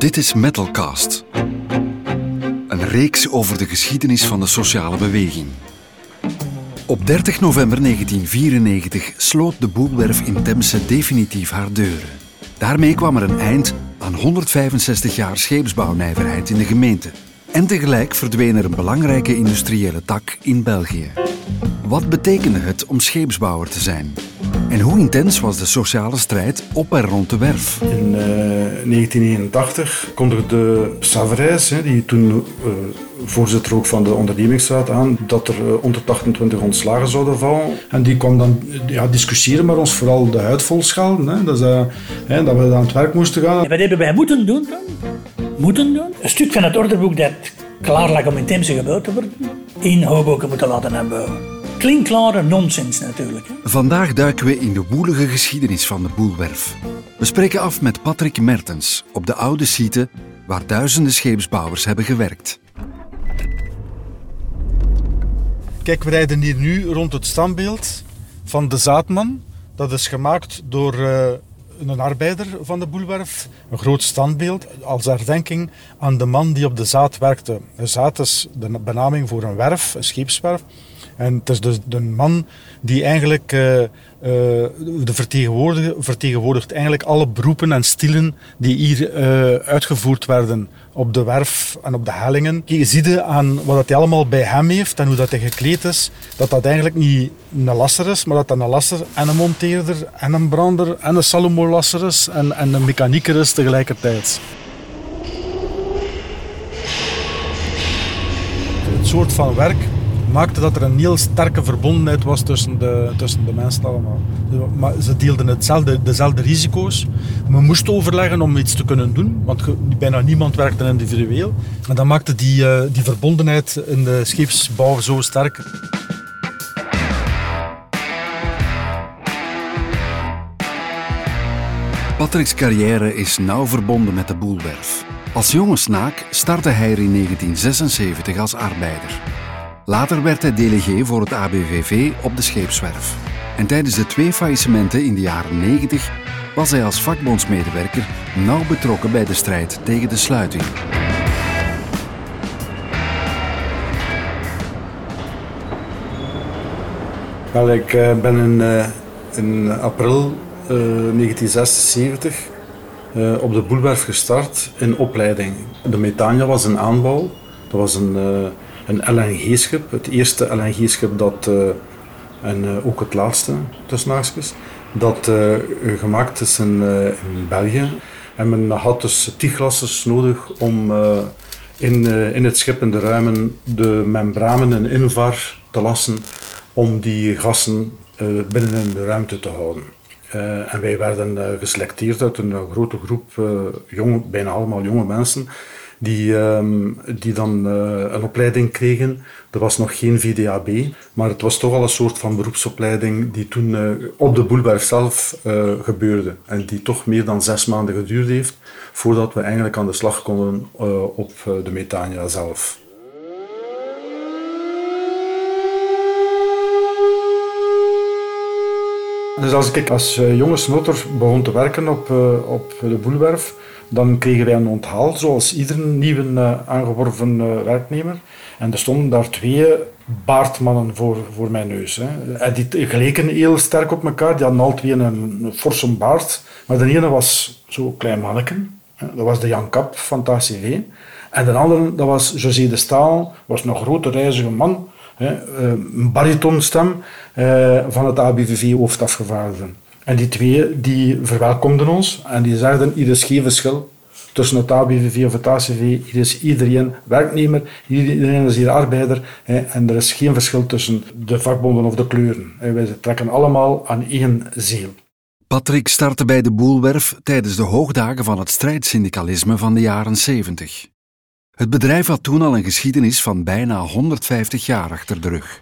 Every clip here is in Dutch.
Dit is Metalcast. Een reeks over de geschiedenis van de sociale beweging. Op 30 november 1994 sloot de Boelwerf in Temse definitief haar deuren. Daarmee kwam er een eind aan 165 jaar scheepsbouwnijverheid in de gemeente. En tegelijk verdween er een belangrijke industriële tak in België. Wat betekende het om scheepsbouwer te zijn? En hoe intens was de sociale strijd op en rond de werf? In uh, 1981 kondigde Savrijs, die toen uh, voorzitter ook van de ondernemingsraad, aan dat er uh, 128 ontslagen zouden vallen. En die kwam dan ja, discussiëren met ons, vooral de huidvolschalen, hè, dat, dat we aan het werk moesten gaan. En wat hebben wij moeten doen dan? Moeten doen? Een stuk van het orderboek dat klaar lag om in Temse gebouwd te worden, in Hoboken moeten laten hebben klinkklare nonsens natuurlijk. Hè? Vandaag duiken we in de woelige geschiedenis van de Boelwerf. We spreken af met Patrick Mertens op de oude site waar duizenden scheepsbouwers hebben gewerkt. Kijk, we rijden hier nu rond het standbeeld van de Zaadman. Dat is gemaakt door uh, een arbeider van de Boelwerf. Een groot standbeeld als herdenking aan de man die op de zaad werkte. De zaad is de benaming voor een werf, een scheepswerf. En het is dus de man die eigenlijk uh, uh, de vertegenwoordigt, vertegenwoordigt eigenlijk alle beroepen en stilen die hier uh, uitgevoerd werden op de werf en op de hellingen. Je ziet aan wat hij allemaal bij hem heeft en hoe dat hij gekleed is, dat dat eigenlijk niet een lasser is, maar dat dat een lasser en een monteerder en een brander en een Salomo-lasser is en, en een mechanieker is tegelijkertijd. Het soort van werk maakte dat er een heel sterke verbondenheid was tussen de, tussen de mensen allemaal. Maar ze deelden hetzelfde, dezelfde risico's. We moesten overleggen om iets te kunnen doen, want bijna niemand werkte individueel. En dat maakte die, uh, die verbondenheid in de scheepsbouw zo sterk. Patrick's carrière is nauw verbonden met de Boelwerf. Als jonge snaak startte hij er in 1976 als arbeider. Later werd hij delegé voor het ABVV op de scheepswerf. En tijdens de twee faillissementen in de jaren 90 was hij als vakbondsmedewerker nauw betrokken bij de strijd tegen de sluiting. Wel, ik uh, ben in, in april uh, 1976 op de Boelwerf gestart in opleiding. De Metania was een aanbouw. Dat was een een LNG-schip. Het eerste LNG-schip dat, uh, en uh, ook het laatste, tussen haakjes, dat uh, gemaakt is in, in, België. En men had dus tieglassen nodig om in, in het schip in de ruimen de membranen en invar te lassen om die gassen binnen in de ruimte te houden. En wij werden geselecteerd uit een grote groep, jonge, bijna allemaal jonge mensen, die, um, die dan uh, een opleiding kregen. Er was nog geen VDAB, maar het was toch al een soort van beroepsopleiding die toen uh, op de Boelberg zelf uh, gebeurde. En die toch meer dan zes maanden geduurd heeft voordat we eigenlijk aan de slag konden op de Metania zelf. Dus als ik als jonge snotter begon te werken op, op de Boelwerf, dan kregen wij een onthaal, zoals iedere nieuwe uh, aangeworven uh, werknemer. En er stonden daar twee baardmannen voor, voor mijn neus. Hè. En die geleken heel sterk op elkaar. Die hadden al twee een, forse baard. Maar de ene was zo'n klein manneken. Dat was de Jan Kap van het ACV. En de andere, dat was José de Staal. was een grote reizige man. Hè. Eh, een baritonstem van het ABVV hoofdafgevaardigden. En die twee die verwelkomden ons en die zeiden, hier is geen verschil tussen het ABVV of het ACV. Hier is iedereen werknemer, iedereen is hier arbeider en er is geen verschil tussen de vakbonden of de kleuren. Wij trekken allemaal aan één ziel. Patrick startte bij de Boelwerf tijdens de hoogdagen van het strijdsyndicalisme van de jaren 70. Het bedrijf had toen al een geschiedenis van bijna 150 jaar achter de rug.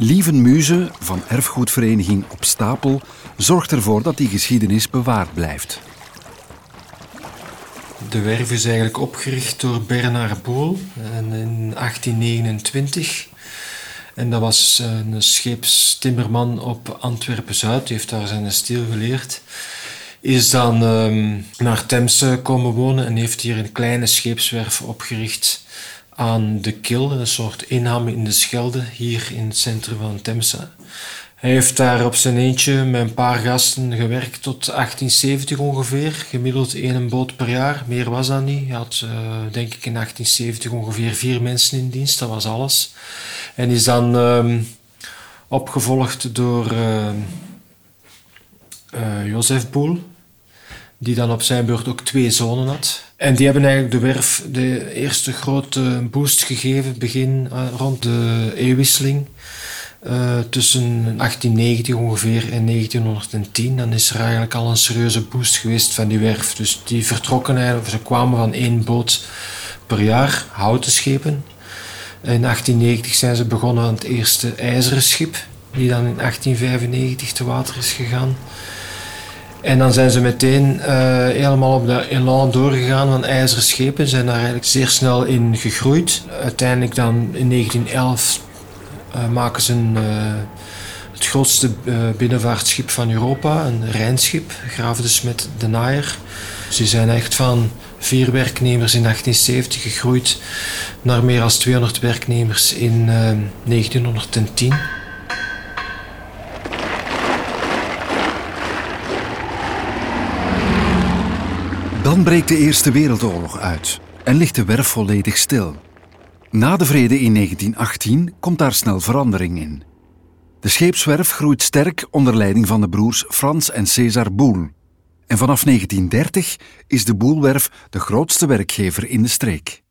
Lieven Muze van erfgoedvereniging Op Stapel zorgt ervoor dat die geschiedenis bewaard blijft. De werf is eigenlijk opgericht door Bernard Boel in 1829. En dat was een scheepstimmerman op Antwerpen-Zuid. Die heeft daar zijn stil geleerd. Is dan um, naar Temse komen wonen en heeft hier een kleine scheepswerf opgericht aan de Kil, een soort inham in de Schelde, hier in het centrum van Temse. Hij heeft daar op zijn eentje met een paar gasten gewerkt tot 1870 ongeveer. Gemiddeld één boot per jaar. Meer was dat niet. Hij had uh, denk ik in 1870 ongeveer vier mensen in dienst. Dat was alles. En is dan uh, opgevolgd door uh, Jozef Boel. Die dan op zijn beurt ook twee zonen had. En die hebben eigenlijk de werf de eerste grote boost gegeven begin rond de eeuwwisseling. Uh, tussen 1890 ongeveer en 1910, dan is er eigenlijk al een serieuze boost geweest van die werf. Dus die vertrokken eigenlijk, ze kwamen van één boot per jaar, houten schepen. In 1890 zijn ze begonnen aan het eerste ijzeren schip, die dan in 1895 te water is gegaan. En dan zijn ze meteen uh, helemaal op de elan doorgegaan van ijzeren schepen. Zijn daar eigenlijk zeer snel in gegroeid. Uiteindelijk dan in 1911 uh, maken ze een, uh, het grootste binnenvaartschip van Europa, een Rijnschip, Graven de Smet de Naaier. Ze zijn echt van vier werknemers in 1870 gegroeid naar meer dan 200 werknemers in 1910. Dan breekt de Eerste Wereldoorlog uit en ligt de werf volledig stil. Na de vrede in 1918 komt daar snel verandering in. De scheepswerf groeit sterk onder leiding van de broers Frans en César Boel. En vanaf 1930 is de Boelwerf de grootste werkgever in de streek.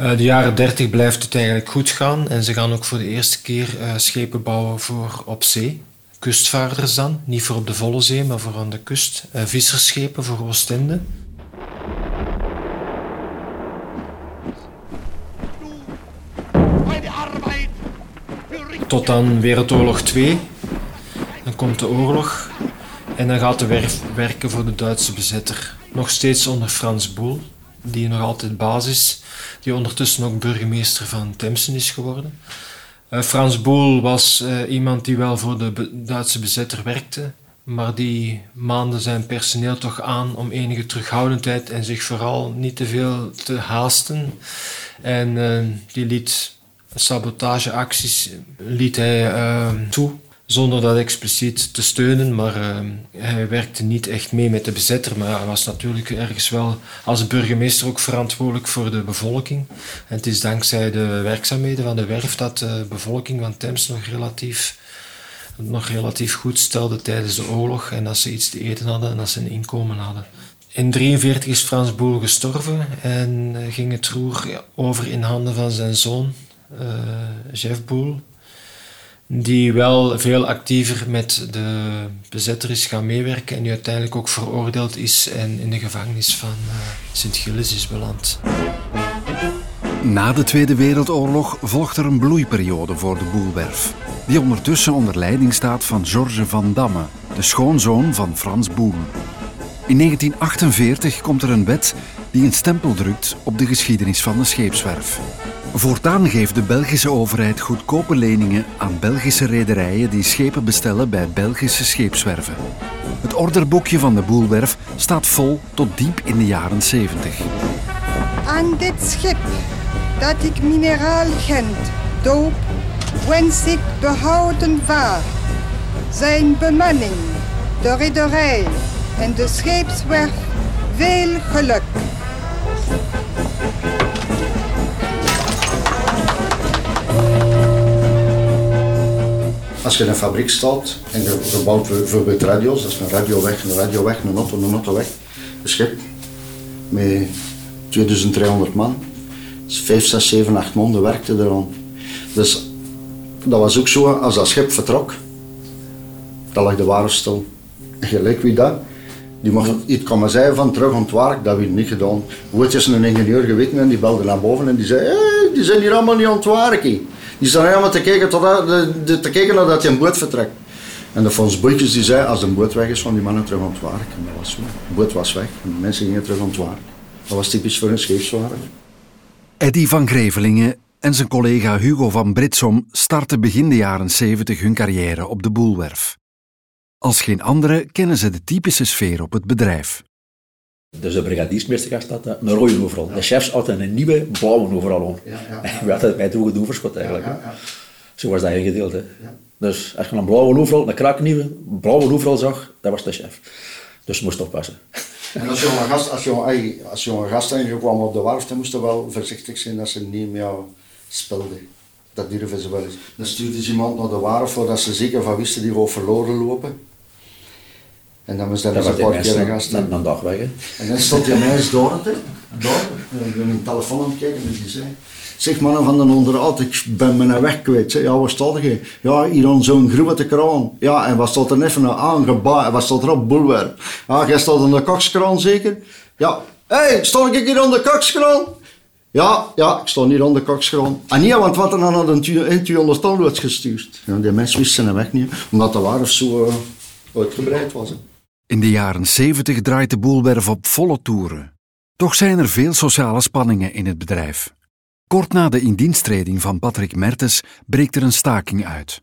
Uh, de jaren 30 blijft het eigenlijk goed gaan en ze gaan ook voor de eerste keer uh, schepen bouwen voor op zee. Kustvaarders dan, niet voor op de volle zee, maar voor aan de kust. Uh, vissersschepen voor Oostende. Tot dan Wereldoorlog 2. Dan komt de oorlog. En dan gaat de werf werken voor de Duitse bezetter. Nog steeds onder Frans Boel, die nog altijd baas is. Die ondertussen ook burgemeester van Temsen is geworden. Uh, Frans Boel was uh, iemand die wel voor de Duitse bezetter werkte. Maar die maande zijn personeel toch aan om enige terughoudendheid en zich vooral niet te veel te haasten. En uh, die liet sabotageacties liet hij uh, toe, zonder dat expliciet te steunen. Maar uh, hij werkte niet echt mee met de bezetter, maar hij was natuurlijk ergens wel als burgemeester ook verantwoordelijk voor de bevolking. En het is dankzij de werkzaamheden van de werf dat de bevolking van Thames nog relatief, nog relatief goed stelde tijdens de oorlog en dat ze iets te eten hadden en dat ze een inkomen hadden. In 1943 is Frans Boel gestorven en ging het roer over in handen van zijn zoon, Jeff Boel, die wel veel actiever met de bezetter is gaan meewerken en die uiteindelijk ook veroordeeld is en in de gevangenis van uh, Sint-Gilles is beland. Na de Tweede Wereldoorlog volgt er een bloeiperiode voor de Boelwerf, die ondertussen onder leiding staat van Georges van Damme, de schoonzoon van Frans Boel. In 1948 komt er een wet die een stempel drukt op de geschiedenis van de scheepswerf. Voortaan geeft de Belgische overheid goedkope leningen aan Belgische rederijen die schepen bestellen bij Belgische scheepswerven. Het orderboekje van de Boelwerf staat vol tot diep in de jaren 70. Aan dit schip dat ik mineraal gent doop, wens ik behouden vaart. Zijn bemanning, de rederij en de scheepswerf veel geluk. Als je in een fabriek staat en je, bouwt bijvoorbeeld radio's, dat is een radio weg, een radio weg, een auto, een auto weg, een schip met 2300 man. Dus 5, 6, 7, 8 maanden werkte er aan. Dus dat was ook zo, als dat schip vertrok, dan lag de ware stil. Gelijk wie dat, die mocht iets komen zeggen van terug aan het werk, dat werd niet gedaan. Is een ingenieur geweten en die belde naar boven en die zei, hey, die zijn hier allemaal niet aan het werken. Die staan helemaal te kijken, tot, te kijken nadat hij een boot vertrekt. En de Fons Boetjes die zei, als de boot weg is, van die mannen terug aan het werk. Dat was zo. De boot was weg en de mensen gingen terug aan het werk. Dat was typisch voor een scheepswaarder. Eddy van Grevelingen en zijn collega Hugo van Britsom starten begin de jaren 70 hun carrière op de Boelwerf. Als geen andere kennen ze de typische sfeer op het bedrijf. Dus de brigadiersmeester staat een rode overal. De chefs hadden een nieuwe blauwe overal om. Ja, ja. We hadden bij droegen overschot eigenlijk. Ja, Zo was dat ingedeeld. Hè. Dus als je een blauwe overal, een kraaknieuwe, blauwe overal zag, dat was de chef. Dus moest oppassen. En als je een gast, als je, als gast kwam op de werf, dan moest je wel voorzichtig zijn dat ze niet met jou speelden. Dat durven ze wel eens. Dan stuurde ze iemand naar de werf voordat ze zeker van wisten die gewoon verloren lopen. En dan was dat, dat een paar keer een gast. Dan, dan dag weg. Hè. En dan stond je mij eens door, door. Ik ben mijn telefoon aan het kijken en die zei... Zeg mannen van de onderhoud, ik ben mijn weg kwijt. Zeg, ja, wat staat er? Ja, hier aan zo'n grote kraan. Ja, en wat staat er even een aangebaat? Wat staat er op? Boelwerk. Ah, jij staat aan de kakskraan zeker? Ja. Hé, hey, sta ik hier aan de kakskraan? Ja, ja, ik sta hier aan de kakskraan. En niet, want wat er dan naar een 200 tal werd gestuurd. Ja, die mensen wisten zijn weg niet, omdat de waarf zo uh, uitgebreid was. Hè. In de jaren 70 draait de boelwerf op volle toeren. Toch zijn er veel sociale spanningen in het bedrijf. Kort na de indiensttreding van Patrick Mertens breekt er een staking uit.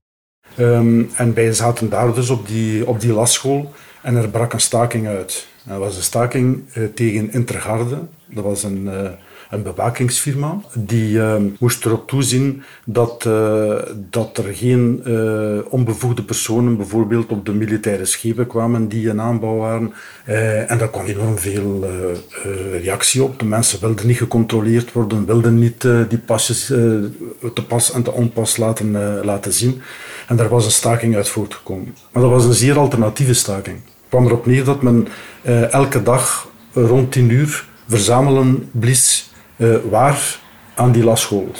Um, en wij zaten daar dus op die, op die lasschool en er brak een staking uit. Dat was een staking uh, tegen Intergarde. Dat was een, uh, een bewakingsfirma. Die uh, moest erop toezien dat, uh, dat er geen uh, onbevoegde personen bijvoorbeeld op de militaire schepen kwamen die in aanbouw waren. en daar kwam enorm veel reactie op. De mensen wilden niet gecontroleerd worden, wilden niet die pasjes te pas en te onpas laten, laten zien. En daar was een staking uit voortgekomen. Maar dat was een zeer alternatieve staking. Het kwam erop neer dat men elke dag rond 10 uur verzamelen blies uh, waar aan die lasschool.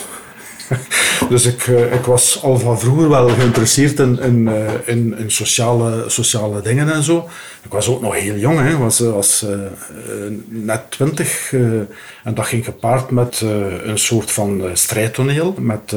dus ik, uh, ik was al van vroeger wel geïnteresseerd in, in, sociale, sociale dingen en zo. Ik was ook nog heel jong, hè. was, was net twintig. en dat ging gepaard met een soort van strijdtoneel, met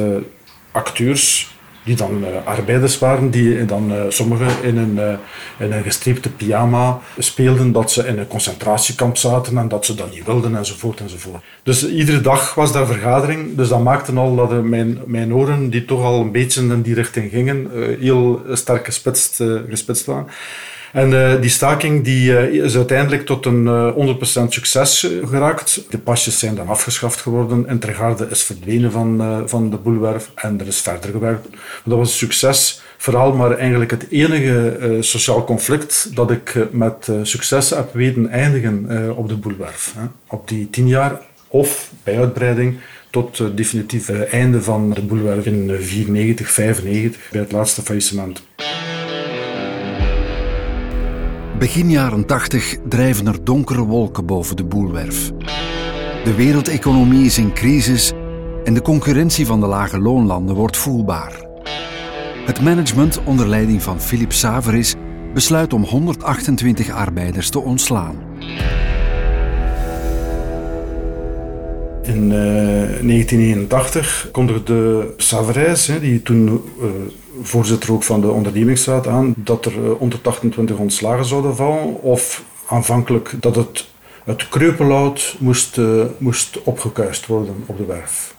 acteurs die dan uh, arbeiders waren, die dan uh, sommigen in een, in een gestreepte pyjama speelden, dat ze in een concentratiekamp zaten en dat ze dat niet wilden enzovoort enzovoort. Dus iedere dag was daar vergadering, dus dat maakte al dat mijn, mijn oren, die toch al een beetje in die richting gingen, heel sterk gespitst, gespitst waren. En uh, die staking die, uh, is uiteindelijk tot een uh, 100% succes geraakt. De pasjes zijn dan afgeschaft geworden. Intergarde is verdwenen van, van de boelwerf en er is verder gewerkt. Dat was een succes. Vooral maar eigenlijk het enige sociaal conflict dat ik met succes heb weten eindigen op de boelwerf. Op die tien jaar of bij uitbreiding tot het definitieve einde van de boelwerf in 94, 95 bij het laatste faillissement. Begin jaren 80 drijven er donkere wolken boven de boelwerf. De wereldeconomie is in crisis en de concurrentie van de lage loonlanden wordt voelbaar. Het management onder leiding van Philip Saveris besluit om 128 arbeiders te ontslaan. In uh, 1981 kondigde Saveris, die toen uh, voorzitter ook van de ondernemingsraad aan dat er 128 eh, ontslagen zouden vallen. Of aanvankelijk dat het, het kreupelhout moest, uh, moest opgekuist worden op de werf.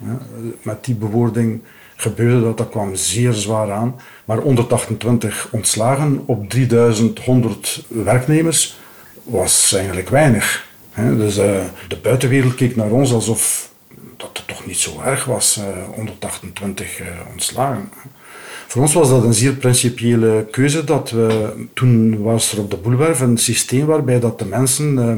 Met die bewoording gebeurde dat, dat kwam zeer zwaar aan. Maar 128 ontslagen op 3100 werknemers was eigenlijk weinig. Dus de buitenwereld keek naar ons alsof dat het toch niet zo erg was, 128 ontslagen. Voor ons was dat een zeer principiële keuze. Dat we, toen was er op de boulevard een systeem waarbij dat de mensen uh,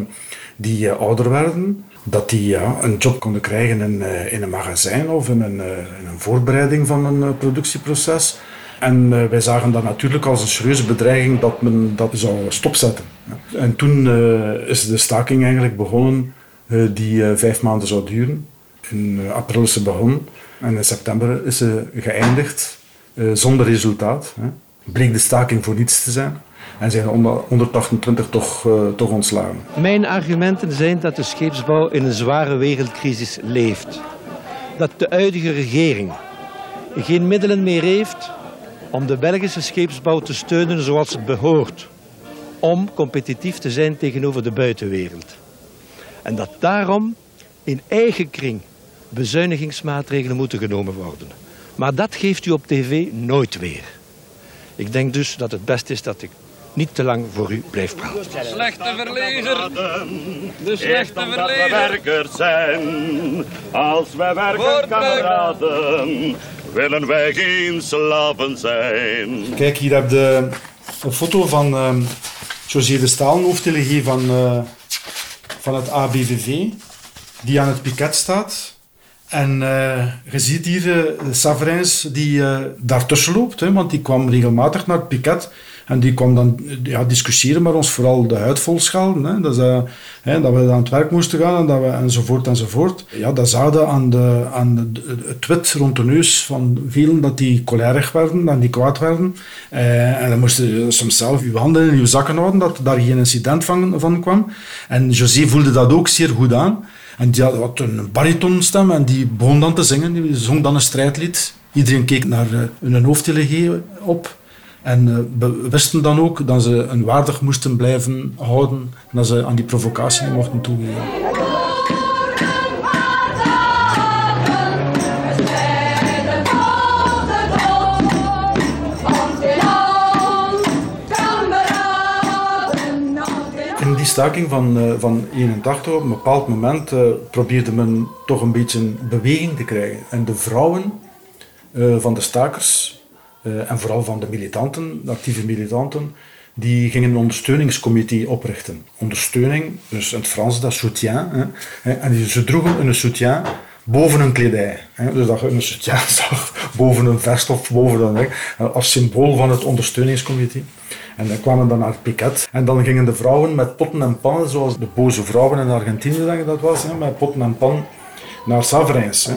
die uh, ouder werden, dat die ja, een job konden krijgen in, uh, in een magazijn of in een, in een voorbereiding van een productieproces. En wij zagen dat natuurlijk als een serieuze bedreiging dat men dat zou stopzetten. En toen is de staking eigenlijk begonnen die vijf maanden zou duren. In april is ze begonnen en in september is ze geëindigd zonder resultaat. Hè. Bleek de staking voor niets te zijn. En zijn 128 toch, uh, toch ontslagen. Mijn argumenten zijn dat de scheepsbouw in een zware wereldcrisis leeft. Dat de huidige regering geen middelen meer heeft om de Belgische scheepsbouw te steunen zoals het behoort. Om competitief te zijn tegenover de buitenwereld. En dat daarom in eigen kring bezuinigingsmaatregelen moeten genomen worden. Maar dat geeft u op tv nooit weer. Ik denk dus dat het best is dat ik niet te lang voor u blijf praten. Slechte verleger. De slechte verleger. werkers zijn. Als wij werken, kameraden, willen wij geen slaven zijn. Kijk, hier heb je een foto van uh, José de Staal, hoofddelegé van, uh, van het ABVV, die aan het piket staat. En uh, je ziet hier uh, die uh, daartussen loopt, hè, want die kwam regelmatig naar het piket. En die kwam dan ja, discussiëren met ons, vooral de huid vol schelden. Hè. Dat, hè, dat we aan het werk moesten gaan en dat we, enzovoort enzovoort. Ja, dat zagen aan, de, aan de, het wit rond de neus van velen dat die cholerig werden, dat die kwaad werden. En dan moesten je soms zelf je handen in je zakken houden, dat daar geen incident van, van kwam. En José voelde dat ook zeer goed aan. En die had een baritonstem en die begon dan te zingen. Die zong dan een strijdlied. Iedereen keek naar uh, hun hoofddelegé op. En uh, wisten dan ook dat ze een waardig moesten blijven houden. En dat ze aan die provocatie mochten toegeven. Staking van, uh, van 81 op een bepaald moment uh, probeerde men toch een beetje een beweging te krijgen. En de vrouwen uh, van de stakers en vooral van de militanten, de actieve militanten, die gingen een ondersteuningscomité oprichten. Ondersteuning, dus in het Frans dat soutien. Hè. En ze droegen een soutien boven hun kledij. Hè. Dus dat je een soutien zag boven een vest of boven een weg, als symbool van het ondersteuningscomité. En dan kwamen dan naar het. En dan gingen de vrouwen met potten en pannen, zoals de boze vrouwen in Argentinië denk ik dat was, hè, met potten en pan naar Savrins. Hè.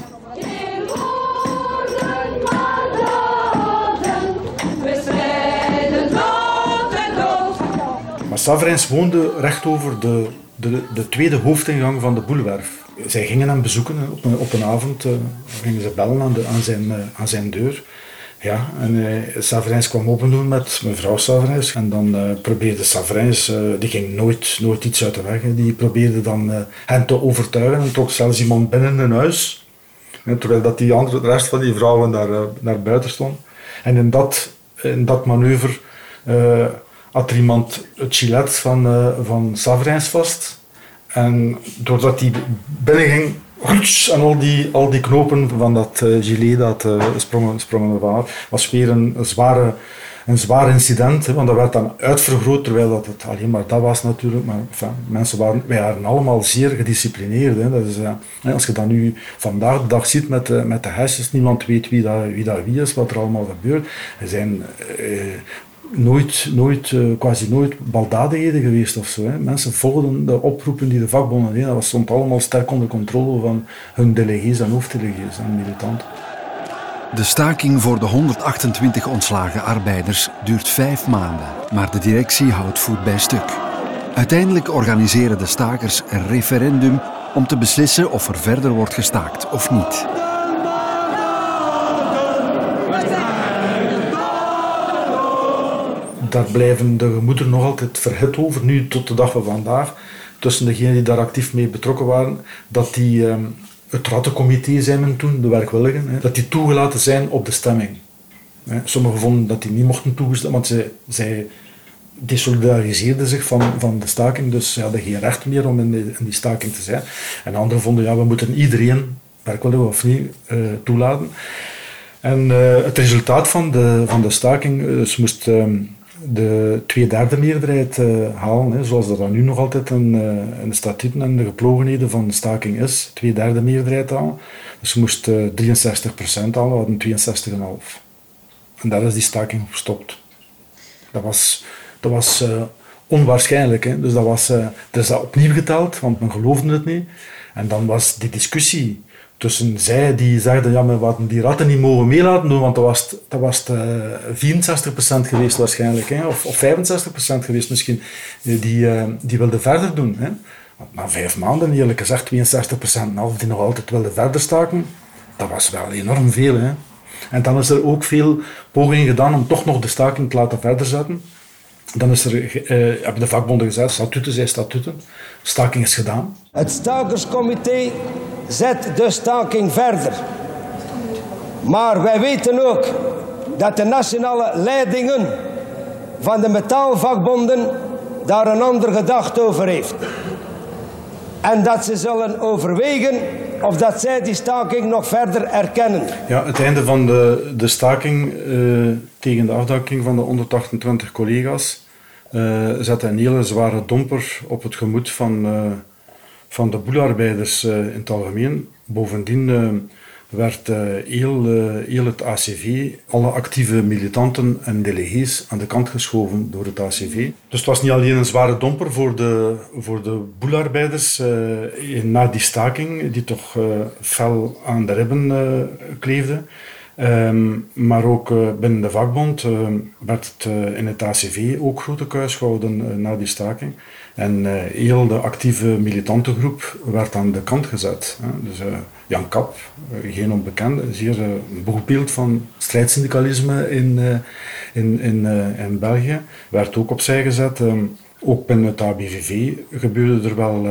Maar Savrins woonde recht over de, de, de tweede hoofdingang van de Boelwerf. Zij gingen hem bezoeken op een, op een avond, uh, gingen ze bellen aan, de, aan, zijn, uh, aan zijn deur. Ja, en uh, kwam opendoen met mevrouw Savrins. En dan uh, probeerde Savrins, uh, die ging nooit, nooit iets uit de weg. Die probeerde dan hen te overtuigen en trok zelfs iemand binnen een huis. Terwijl dat die andere, de rest van die vrouwen daar naar buiten stond. En in dat, in dat manoeuvre had er iemand het gilet van, van vast. En doordat hij binnenging, en al die, al die knopen van dat uh, gilet dat uh, sprongen, sprongen er waar. was weer een, een, zware, een zwaar incident, hè, want dat werd dan uitvergroot, terwijl dat het alleen maar dat was natuurlijk. Maar mensen waren, wij waren allemaal zeer gedisciplineerd. Hè. Dat is, uh, als je dat nu vandaag de dag ziet met, met de hashjes, niemand weet wie dat, wie dat wie is, wat er allemaal gebeurt. Er zijn nooit, nooit uh, quasi nooit baldadigheden geweest of zo. Hè. Mensen volgden de oproepen die de vakbonden deden. Dat stond allemaal sterk onder controle van hun delegees en hoofddelegees en militanten. De staking voor de 128 ontslagen arbeiders duurt vijf maanden, maar de directie houdt voet bij stuk. Uiteindelijk organiseren de stakers een referendum om te beslissen of er verder wordt gestaakt of niet. Daar blijven de gemoederen nog altijd verhit over, nu tot de dag van vandaag, tussen degenen die daar actief mee betrokken waren, dat die, um, het rattencomité zijn men toen, de werkwilligen, dat die toegelaten zijn op de stemming. Sommigen vonden dat die niet mochten toegestaan, want zij, zij desolidariseerden zich van, van de staking, dus ze hadden geen recht meer om in, in die staking te zijn. En anderen vonden, ja, we moeten iedereen, werkwillig of niet, uh, toelaten. En uh, het resultaat van de, van de staking, dus moest... Um, de tweederde meerderheid uh, halen, hè, zoals dat dan nu nog altijd uh, in de statuten en de geplogenheden van de staking is, tweederde meerderheid halen. Dus ze moest uh, 63% halen, we hadden 62,5%. En daar is die staking gestopt. Dat was, dat was onwaarschijnlijk. Hè. Dus dat was, is dat opnieuw geteld, want men geloofde het niet. En dan was die discussie tussen zij die zeiden, ja, maar we die ratten niet mogen meelaten doen, want dat was, dat was uh, 64% geweest waarschijnlijk, hè, of, of 65% geweest misschien, die, uh, die wilden verder doen. Hè. Want na vijf maanden, eerlijk gezegd, 62% half die nog altijd wilden verder staken, dat was wel enorm veel. Hè. En dan is er ook veel pogingen gedaan om toch nog de staking te laten verder zetten. Dan is er, uh, hebben de vakbonden gezegd, statuten zijn statuten, staking is gedaan. Het stakerscomité zet de staking verder. Maar wij weten ook dat de nationale leidingen van de metaalvakbonden daar een andere gedachte over heeft. En dat ze zullen overwegen of dat zij die staking nog verder erkennen. Ja, het einde van de, de staking uh, tegen de afdanking van de 128 collega's uh, zette een hele zware domper op het gemoed van, uh, van de boelarbeiders in het algemeen. Bovendien werd uh, heel, heel het ACV, alle actieve militanten en delegees aan de kant geschoven door het ACV. Dus het was niet alleen een zware domper voor de, voor de boelarbeiders na die staking, die toch fel aan de ribben kleefde. Um, maar ook binnen de vakbond werd het in het ACV ook grote kuis gehouden na die staking. En heel de actieve militantengroep werd aan de kant gezet. Hè. Dus Jan Kap, eh, geen onbekende, zeer een eh, boegbeeld van strijdsyndicalisme in, eh, in, in, in België, werd ook opzij gezet. Ehm, ook binnen het ABVV gebeurden er wel,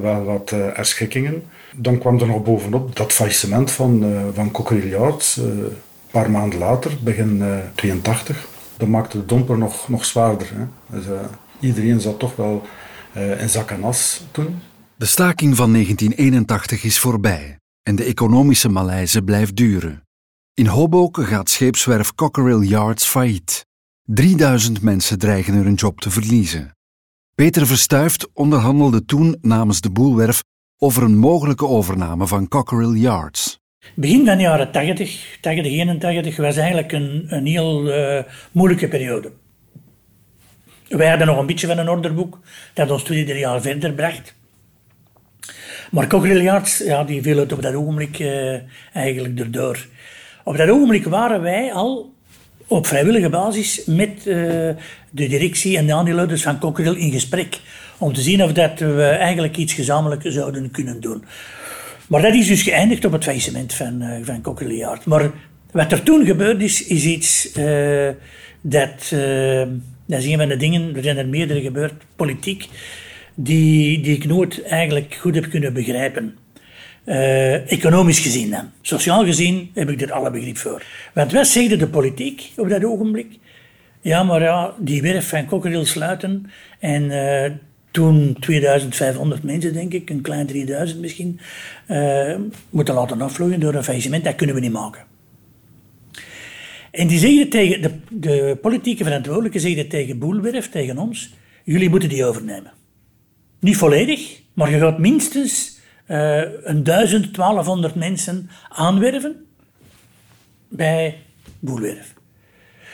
wel wat erschikkingen. Dan kwam er nog bovenop dat faillissement van, van Cockerill een paar maanden later, begin 82. Dat maakte de domper nog, nog zwaarder. Hè. Dus, iedereen zat toch wel in zak en as toen. De staking van 1981 is voorbij en de economische malaise blijft duren. In Hoboken gaat scheepswerf Cockerill Yards failliet. 3000 mensen dreigen er een job te verliezen. Peter Verstuift onderhandelde toen namens de boelwerf over een mogelijke overname van Cockerill Yards. Begin van de jaren 80, 80, 81 was eigenlijk een, een heel uh, moeilijke periode. Wij hadden nog een beetje van een orderboek dat ons twee, drie jaar verder bracht. Maar Cockrilliards, ja, die viel het op dat ogenblik uh, eigenlijk erdoor. Op dat ogenblik waren wij al op vrijwillige basis met uh, de directie en de aandeelhouders van Cockerill in gesprek. Om te zien of dat we eigenlijk iets gezamenlijk zouden kunnen doen. Maar dat is dus geëindigd op het faillissement van, uh, van Maar wat er toen gebeurd is, is iets dat... dat is een van de dingen, er zijn er meerdere gebeurd, politiek die, die ik nooit eigenlijk goed heb kunnen begrijpen. Uh, economisch gezien dan. Sociaal gezien heb ik er alle begrip voor. Want wat zegde de politiek op dat ogenblik? Ja, maar ja, die werf van Cockerill sluiten en uh, toen 2500 mensen, denk ik, een klein 3000 misschien, uh, moeten laten afvloeien door een faillissement. Dat kunnen we niet maken. En die zeiden tegen, de, de politieke verantwoordelijke zeiden tegen Boelwerf, tegen ons, jullie moeten die overnemen. Niet volledig, maar je gaat minstens uh, een 1200 mensen aanwerven bij Boelwerf.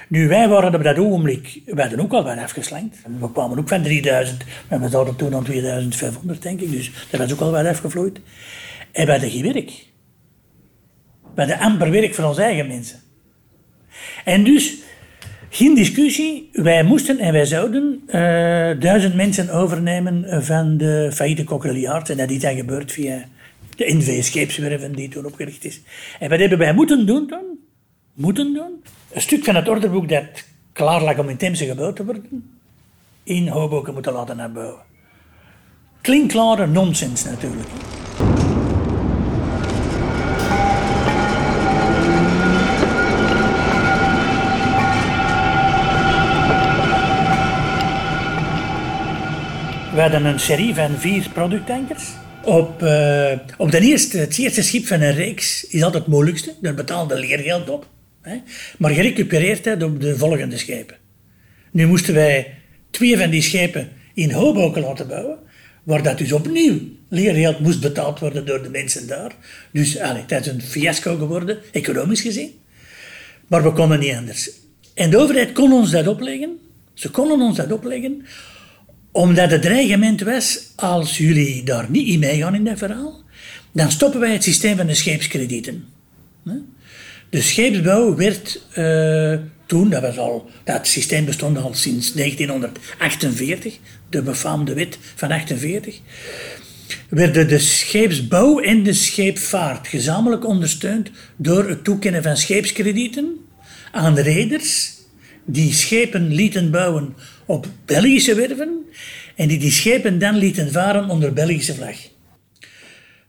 Nu, wij waren op dat ogenblik, we hadden ook al wat afgeslankt. We kwamen ook van 3000, maar we zouden toen aan 2500, denk ik. Dus dat was ook al wat afgevloeid. En we hadden geen werk. We hadden amper werk voor onze eigen mensen. En dus geen discussie. Wij moesten en wij zouden uh, duizend mensen overnemen van de failliete Cockeliard. En dat is dan gebeurd via de NV Scheepswerven die toen opgericht is. En wat hebben wij moeten doen toen? Moeten doen? Een stuk van het orderboek dat klaar lag om in Temse gebouwd te worden, in Hoboken moeten laten herbouwen. Klinkklare nonsens natuurlijk. We hadden een serie van vier producttankers. Op, uh, op de eerste, het eerste schip van een reeks is altijd het moeilijkste. Daar betaalde leergeld op. Hè. Maar gerecupereerd op de volgende schepen. Nu moesten wij twee van die schepen in Hoboken laten bouwen. Waar dat dus opnieuw leergeld moest betaald worden door de mensen daar. Dus allez, dat is een fiasco geworden, economisch gezien. Maar we konden niet anders. En de overheid kon ons dat opleggen. Ze konden ons dat opleggen omdat het dreigement was, als jullie daar niet in meegaan in dat verhaal, dan stoppen wij het systeem van de scheepskredieten. De scheepsbouw werd uh, toen, dat, was al, dat systeem bestond al sinds 1948, de befaamde wet van 48, werden de scheepsbouw en de scheepvaart gezamenlijk ondersteund door het toekennen van scheepskredieten aan reders die schepen lieten bouwen op Belgische werven en die die schepen dan lieten varen onder Belgische vlag.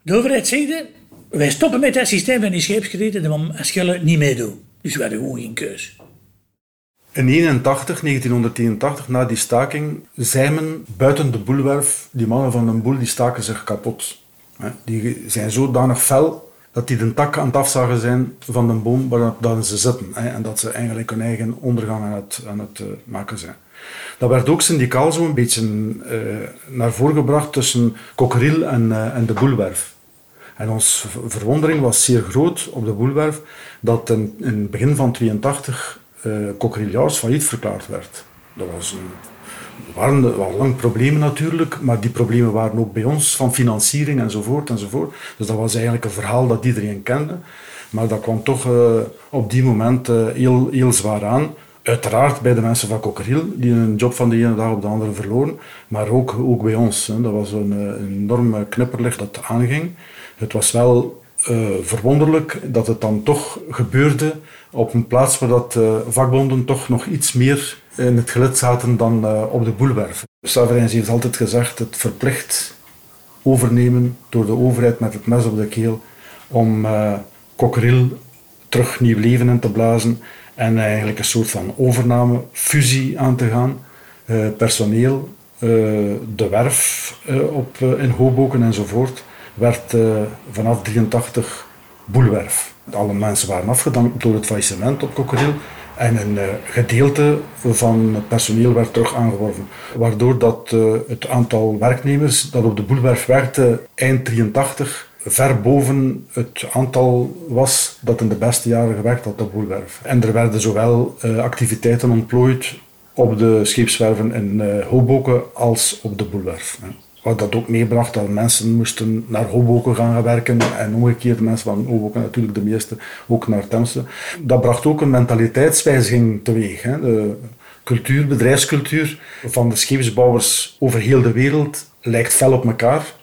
De overheid zegde, wij stoppen met het systeem van die scheepskredieten, want Schelle niet meedoen. Dus we hadden gewoon geen keus. In 81, 1981, na die staking, zei men buiten de boelwerf, die mannen van een boel die staken zich kapot. Die zijn zodanig fel dat die de tak aan het afzagen zijn van de boom waar ze zitten. En dat ze eigenlijk hun eigen ondergang aan het, aan het eh, maken zijn. Dat werd ook syndicaal zo een beetje uh, naar voren gebracht tussen Cockerill en, uh, en de Boelwerf. En onze verwondering was zeer groot op de Boelwerf dat in, in het begin van 82 uh, Cockerill failliet verklaard werd. Dat was een waren wel lang problemen natuurlijk, maar die problemen waren ook bij ons van financiering enzovoort enzovoort. Dus dat was eigenlijk een verhaal dat iedereen kende. Maar dat kwam toch uh, op die moment heel, heel zwaar aan. Uiteraard bij de mensen van Cockerill, die een job van de ene dag op de andere verloren. Maar ook, ook bij ons. Hè. Dat was een, een enorm knipperlicht dat aanging. Het was wel uh, verwonderlijk dat het dan toch gebeurde op een plaats waar dat vakbonden toch nog iets meer in het gelid zaten dan op de boelwerf. Saverijns heeft altijd gezegd het verplicht overnemen door de overheid met het mes op de keel om uh, Cockerill terug nieuw leven in te blazen en eigenlijk een soort van overname, fusie aan te gaan. Uh, personeel, de werf op, in Hoboken enzovoort werd vanaf 83 boelwerf. Alle mensen waren afgedankt door het faillissement op Cockerill en een eh, gedeelte van het personeel werd terug aangeworven. Waardoor dat, het aantal werknemers dat op de boelwerf werkte eind 83 ver boven het aantal was dat in de beste jaren gewerkt had op boelwerf. En er werden zowel uh, activiteiten ontplooid op de scheepswerven in Hoboken als op de boelwerf. Wat dat ook meebracht dat mensen moesten naar Hoboken gaan werken en omgekeerd mensen van Hoboken natuurlijk de meeste ook naar Temse. Dat bracht ook een mentaliteitswijziging teweeg. Hè. De cultuur, bedrijfscultuur van de scheepsbouwers over heel de wereld lijkt fel op elkaar.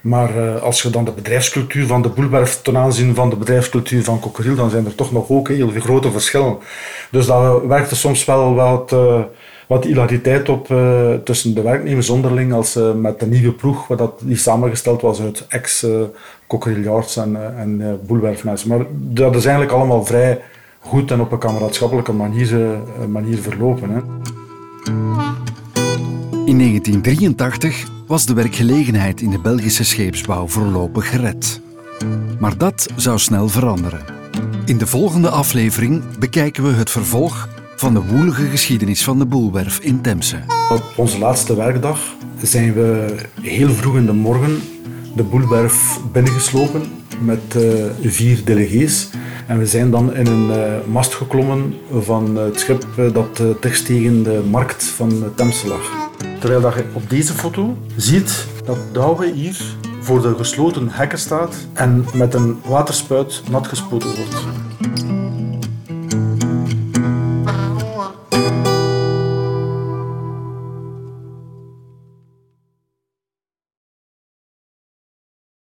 Maar uh, als je dan de bedrijfscultuur van de Boelwerf ten aanzien van de bedrijfscultuur van Cockerill, dan zijn er toch nog ook heel veel grote verschillen. Dus dat werkte soms wel wat... Uh, wat hilariteit op uh, tussen de werknemers onderling als met de nieuwe ploeg, wat dat, die samengesteld was uit ex-cockrillards uh, en, en boelwerfmensen. Maar dat is eigenlijk allemaal vrij goed en op een kameraadschappelijke manier, manier verlopen. Hè. In 1983 was de werkgelegenheid in de Belgische scheepsbouw voorlopig gered. Maar dat zou snel veranderen. In de volgende aflevering bekijken we het vervolg van de woelige geschiedenis van de Boelwerf in Temse. Op onze laatste werkdag zijn we heel vroeg in de morgen de Boelwerf binnengeslopen met uh, vier delegees. En we zijn dan in een uh, mast geklommen van het schip uh, dat tegen de markt van Temse lag. Terwijl dat je op deze foto ziet dat Douwe hier voor de gesloten hekken staat en met een waterspuit nat gespoten wordt.